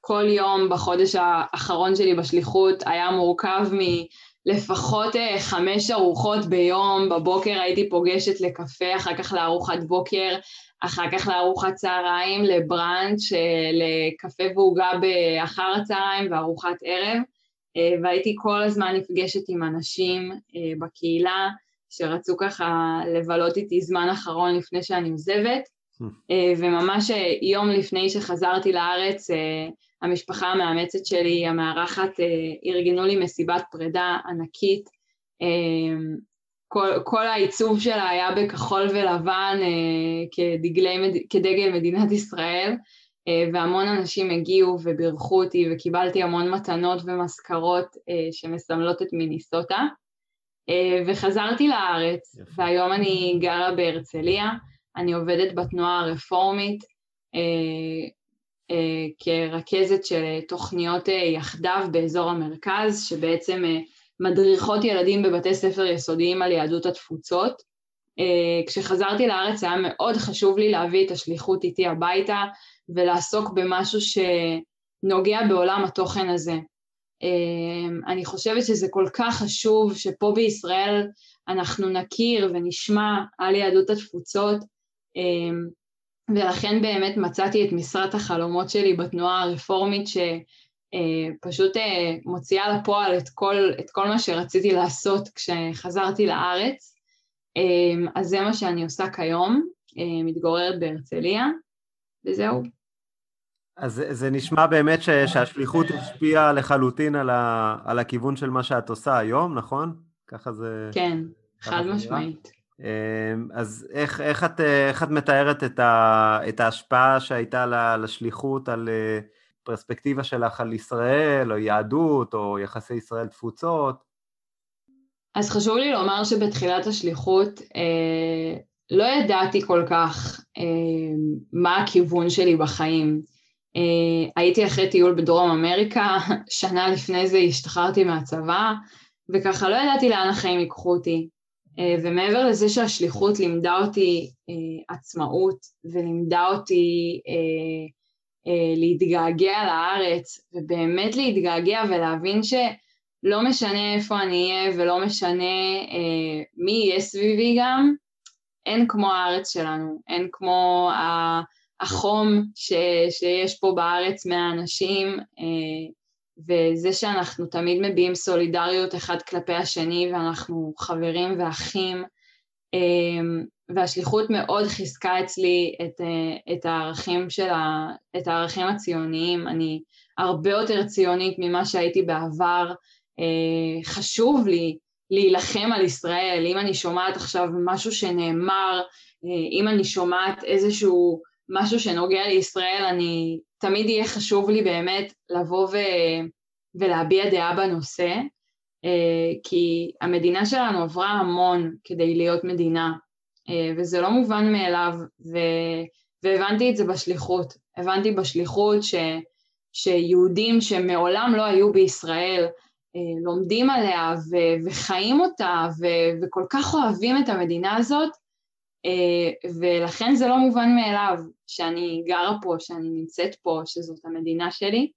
כל יום בחודש האחרון שלי בשליחות היה מורכב מלפחות אה, חמש ארוחות ביום, בבוקר הייתי פוגשת לקפה, אחר כך לארוחת בוקר, אחר כך לארוחת צהריים, לבראנץ', אה, לקפה ועוגה באחר הצהריים וארוחת ערב, אה, והייתי כל הזמן נפגשת עם אנשים בקהילה שרצו ככה לבלות איתי זמן אחרון לפני שאני עוזבת. וממש יום לפני שחזרתי לארץ, המשפחה המאמצת שלי, המארחת, ארגנו לי מסיבת פרידה ענקית. כל, כל העיצוב שלה היה בכחול ולבן כדגלי, כדגל מדינת ישראל. אה, והמון אנשים הגיעו ובירכו אותי וקיבלתי המון מתנות ומזכרות אה, שמסמלות את מיניסוטה. אה, וחזרתי לארץ, והיום אני גרה בהרצליה, אני עובדת בתנועה הרפורמית כרכזת של תוכניות יחדיו באזור המרכז, שבעצם מדריכות ילדים בבתי ספר יסודיים על יהדות התפוצות. כשחזרתי לארץ היה מאוד חשוב לי להביא את השליחות איתי הביתה, ולעסוק במשהו שנוגע בעולם התוכן הזה. אני חושבת שזה כל כך חשוב שפה בישראל אנחנו נכיר ונשמע על יהדות התפוצות, ולכן באמת מצאתי את משרת החלומות שלי בתנועה הרפורמית שפשוט אה, אה, מוציאה לפועל את כל, את כל מה שרציתי לעשות כשחזרתי לארץ. אמ, אז זה מה שאני עושה כיום, אה, מתגוררת בהרצליה, וזהו. אז זה נשמע באמת ש, שהשליחות השפיעה לחלוטין על, ה, על הכיוון של מה שאת עושה היום, נכון? ככה זה... כן, חד משמעית. אמ, אז איך, איך, את, איך את מתארת את, ה, את ההשפעה שהייתה לשליחות על אה, פרספקטיבה שלך על ישראל, או יהדות, או יחסי ישראל-תפוצות? אז חשוב לי לומר שבתחילת השליחות אה, לא ידעתי כל כך אה, מה הכיוון שלי בחיים. Uh, הייתי אחרי טיול בדרום אמריקה, שנה לפני זה השתחררתי מהצבא, וככה לא ידעתי לאן החיים ייקחו אותי. Uh, ומעבר לזה שהשליחות לימדה אותי uh, עצמאות, ולימדה אותי uh, להתגעגע לארץ, ובאמת להתגעגע ולהבין שלא משנה איפה אני אהיה ולא משנה מי יהיה סביבי גם, אין כמו הארץ שלנו, אין כמו. החום ש, שיש פה בארץ מהאנשים, אה, וזה שאנחנו תמיד מביעים סולידריות אחד כלפי השני ואנחנו חברים ואחים, אה, והשליחות מאוד חיזקה אצלי את, אה, את, הערכים של ה, את הערכים הציוניים. אני הרבה יותר ציונית ממה שהייתי בעבר. חשוב לי להילחם על ישראל. אם אני שומעת עכשיו משהו שנאמר, אם אני שומעת איזשהו משהו שנוגע לישראל, אני, תמיד יהיה חשוב לי באמת לבוא ו, ולהביע דעה בנושא, אה, כי המדינה שלנו עברה המון כדי להיות מדינה, אה, וזה לא מובן מאליו, ו, והבנתי את זה בשליחות. הבנתי בשליחות ש, שיהודים שמעולם לא היו בישראל, אה, לומדים עליה ו, וחיים אותה ו, וכל כך אוהבים את המדינה הזאת, ולכן זה לא מובן מאליו שאני גרה פה, שאני נמצאת פה, שזאת המדינה שלי,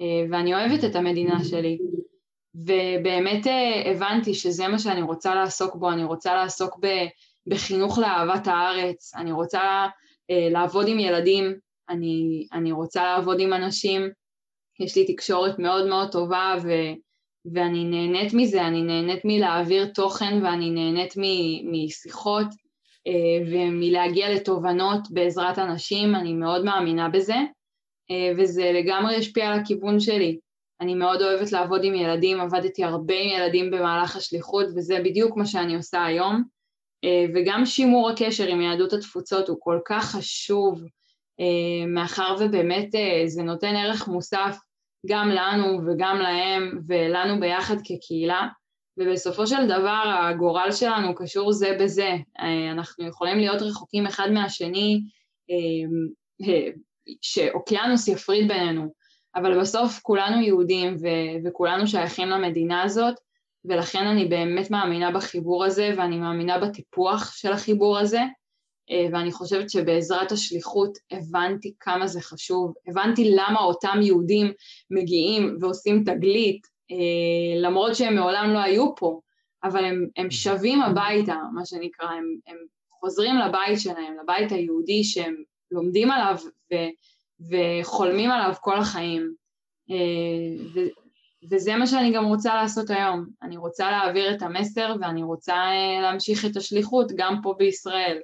אה, ואני אוהבת את המדינה שלי. ובאמת אה, הבנתי שזה מה שאני רוצה לעסוק בו, אני רוצה לעסוק בחינוך לאהבת הארץ, אני רוצה לעבוד עם ילדים, אני, אני רוצה לעבוד עם אנשים, יש לי תקשורת מאוד מאוד טובה ו, ואני נהנית מזה, אני נהנית מלהעביר תוכן ואני נהנית משיחות. אה, ומלהגיע לתובנות בעזרת אנשים, אני מאוד מאמינה בזה, אה, וזה לגמרי השפיע על הכיוון שלי. אני מאוד אוהבת לעבוד עם ילדים, עבדתי הרבה עם ילדים במהלך השליחות, וזה בדיוק מה שאני עושה היום. אה, וגם שימור הקשר עם יהדות התפוצות הוא כל כך חשוב, מאחר ובאמת זה נותן ערך מוסף גם לנו וגם להם ולנו ביחד כקהילה. ובסופו של דבר הגורל שלנו קשור זה בזה. אה, אנחנו יכולים להיות רחוקים אחד מהשני, אה, אה, שאוקיינוס יפריד בינינו, אבל בסוף כולנו יהודים ו- וכולנו שייכים למדינה הזאת, ולכן אני באמת מאמינה בחיבור הזה ואני מאמינה בטיפוח של החיבור הזה, ואני חושבת שבעזרת השליחות הבנתי כמה זה חשוב, הבנתי למה אותם יהודים מגיעים ועושים תגלית למרות שהם מעולם לא היו פה, אבל הם, הם שבים הביתה, מה שנקרא, הם, הם חוזרים לבית שלהם, לבית היהודי שהם לומדים עליו ו, וחולמים עליו כל החיים. אה, ו, וזה מה שאני גם רוצה לעשות היום. אני רוצה להעביר את המסר ואני רוצה אה, להמשיך את השליחות גם פה בישראל.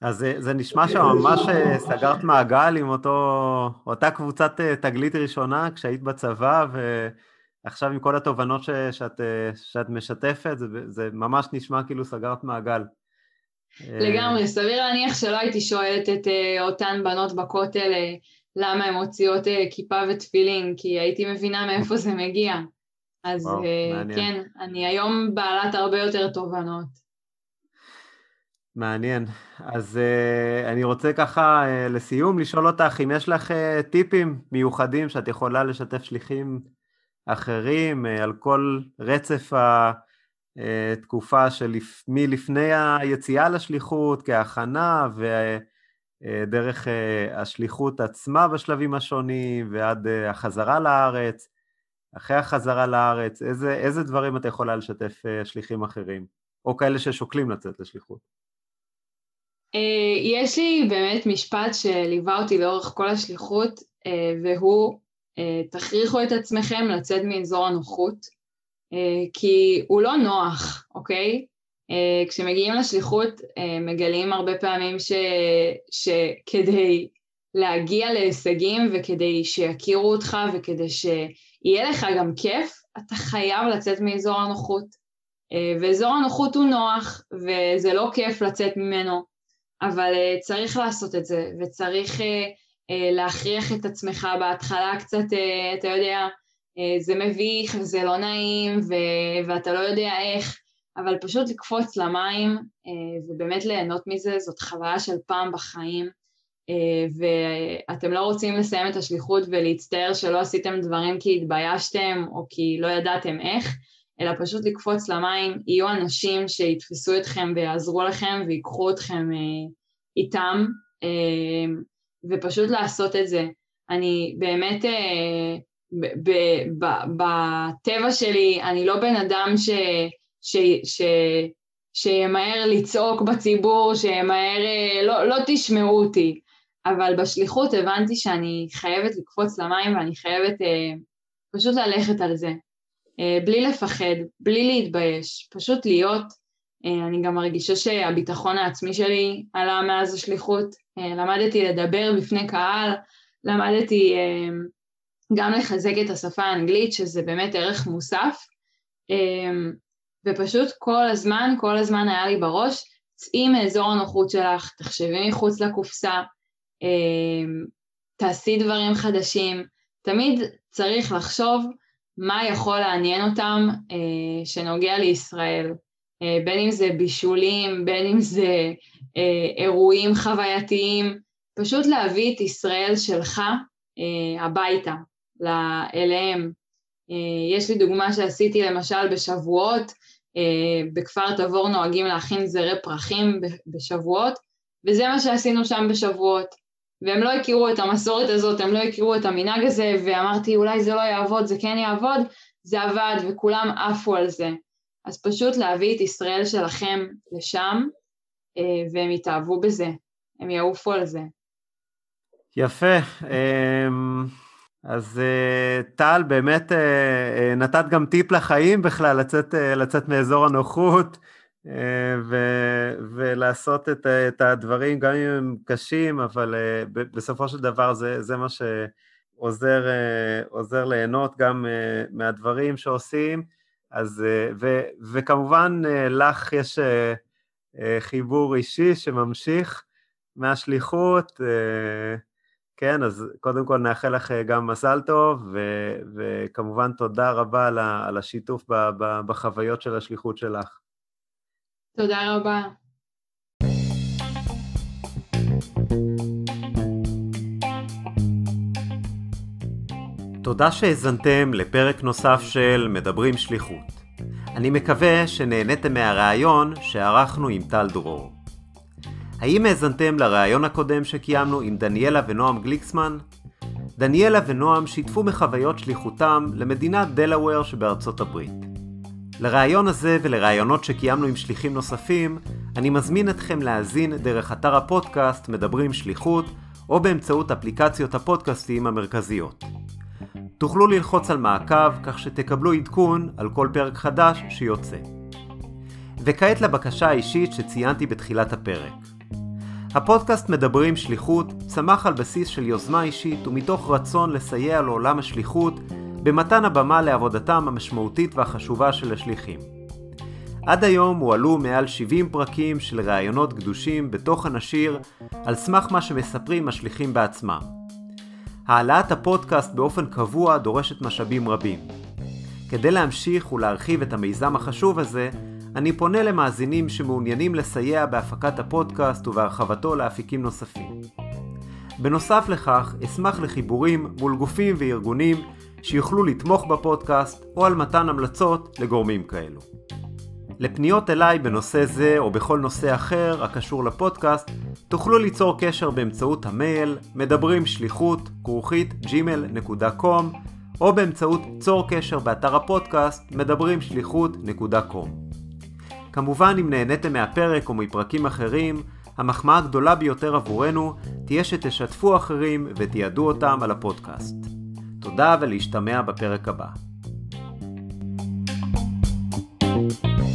אז זה, זה נשמע שממש אה, סגרת מעגל עם אותו, אותה קבוצת אה, תגלית ראשונה כשהיית בצבא, ועכשיו עם כל התובנות ש, שאת, אה, שאת משתפת, זה, זה ממש נשמע כאילו סגרת מעגל. לגמרי, סביר להניח שלא הייתי שואלת את אותן בנות בכותל למה הן מוציאות כיפה ותפילין, כי הייתי מבינה מאיפה זה מגיע. אז וואו, כן, אני היום בעלת הרבה יותר תובנות. מעניין. אז uh, אני רוצה ככה uh, לסיום לשאול אותך אם יש לך uh, טיפים מיוחדים שאת יכולה לשתף שליחים אחרים uh, על כל רצף התקופה של מלפני היציאה לשליחות כהכנה ודרך uh, השליחות עצמה בשלבים השונים ועד החזרה לארץ, אחרי החזרה לארץ, איזה, איזה דברים אתה יכולה לשתף שליחים אחרים או כאלה ששוקלים לצאת לשליחות? אה, יש לי באמת משפט שליווה אותי לאורך כל השליחות, אה, והוא, אה, תכריחו את עצמכם לצאת מאזור הנוחות, כי הוא לא נוח, אוקיי? כשמגיעים לשליחות מגלים הרבה פעמים ש... שכדי להגיע להישגים וכדי שיכירו אותך וכדי שיהיה לך גם כיף, אתה חייב לצאת מאזור הנוחות. ואזור הנוחות הוא נוח, וזה לא כיף לצאת ממנו. אבל צריך לעשות את זה, וצריך להכריח את עצמך בהתחלה קצת, uh, אתה יודע, uh, זה מביך וזה לא נעים ו- ואתה לא יודע איך, אבל פשוט לקפוץ למים ובאמת ליהנות מזה, זאת חוויה של פעם בחיים, ואתם לא רוצים לסיים את השליחות ולהצטער שלא עשיתם דברים כי התביישתם או כי לא ידעתם איך, אלא פשוט לקפוץ למים, יהיו אנשים שיתפסו אתכם ויעזרו לכם ויקחו אתכם אה, איתם, אה, ופשוט לעשות את זה. אני באמת, אה, בטבע שלי, אני לא בן אדם ש... ש, ש שימהר לצעוק בציבור, שימהר, אה, לא, לא תשמעו אותי, אבל בשליחות הבנתי שאני חייבת לקפוץ למים ואני חייבת אה, פשוט ללכת על זה. אה, בלי לפחד, בלי להתבייש, פשוט להיות. אה, אני גם מרגישה שהביטחון העצמי שלי עלה מאז השליחות. אה, למדתי לדבר בפני קהל, למדתי גם לחזק את השפה האנגלית, שזה באמת ערך מוסף. ופשוט כל הזמן, כל הזמן היה לי בראש, צאי מאזור הנוחות שלך, תחשבי מחוץ לקופסה, תעשי דברים חדשים. תמיד צריך לחשוב מה יכול לעניין אותם אה, שנוגע לישראל, אה, בין אם זה בישולים, בין אם זה אה, אירועים חווייתיים, פשוט להביא את ישראל שלך אה, הביתה, אליהם. אה, יש לי דוגמה שעשיתי למשל בשבועות, אה, בכפר תבור נוהגים להכין זרי פרחים בשבועות, וזה מה שעשינו שם בשבועות. והם לא הכירו את המסורת הזאת, הם לא הכירו את המנהג הזה, ואמרתי אולי זה לא יעבוד, זה כן יעבוד, זה עבד וכולם עפו על זה. אז פשוט להביא את ישראל שלכם לשם, אה, והם יתאהבו בזה, הם יעופו על זה. יפה. אמ, אז אה, טל, באמת אה, נתת גם טיפ לחיים בכלל, לצאת, לצאת מאזור הנוחות. ו- ולעשות את, את הדברים, גם אם הם קשים, אבל בסופו של דבר זה, זה מה שעוזר ליהנות גם מהדברים שעושים. אז, uh, ו- וכמובן uh, לך יש uh, חיבור אישי שממשיך מהשליחות. כן, אז קודם כל נאחל לך גם מזל טוב, ו- וכמובן תודה רבה על השיתוף בחוויות של השליחות שלך. תודה רבה. תודה שהאזנתם לפרק נוסף של מדברים שליחות. אני מקווה שנהניתם מהראיון שערכנו עם טל דרור. האם האזנתם לראיון הקודם שקיימנו עם דניאלה ונועם גליקסמן? דניאלה ונועם שיתפו מחוויות שליחותם למדינת דלאוור שבארצות הברית. לראיון הזה ולראיונות שקיימנו עם שליחים נוספים, אני מזמין אתכם להאזין דרך אתר הפודקאסט מדברים שליחות, או באמצעות אפליקציות הפודקאסטים המרכזיות. תוכלו ללחוץ על מעקב כך שתקבלו עדכון על כל פרק חדש שיוצא. וכעת לבקשה האישית שציינתי בתחילת הפרק. הפודקאסט מדברים שליחות צמח על בסיס של יוזמה אישית ומתוך רצון לסייע לעולם השליחות במתן הבמה לעבודתם המשמעותית והחשובה של השליחים. עד היום הועלו מעל 70 פרקים של ראיונות קדושים בתוכן השיר על סמך מה שמספרים השליחים בעצמם. העלאת הפודקאסט באופן קבוע דורשת משאבים רבים. כדי להמשיך ולהרחיב את המיזם החשוב הזה, אני פונה למאזינים שמעוניינים לסייע בהפקת הפודקאסט ובהרחבתו לאפיקים נוספים. בנוסף לכך, אשמח לחיבורים מול גופים וארגונים שיוכלו לתמוך בפודקאסט או על מתן המלצות לגורמים כאלו. לפניות אליי בנושא זה או בכל נושא אחר הקשור לפודקאסט, תוכלו ליצור קשר באמצעות המייל מדברים שליחות כרוכית gmail.com או באמצעות צור קשר באתר הפודקאסט מדברים שליחות.com. כמובן אם נהניתם מהפרק או מפרקים אחרים, המחמאה הגדולה ביותר עבורנו תהיה שתשתפו אחרים ותיעדו אותם על הפודקאסט. תודה ולהשתמע בפרק הבא. thank you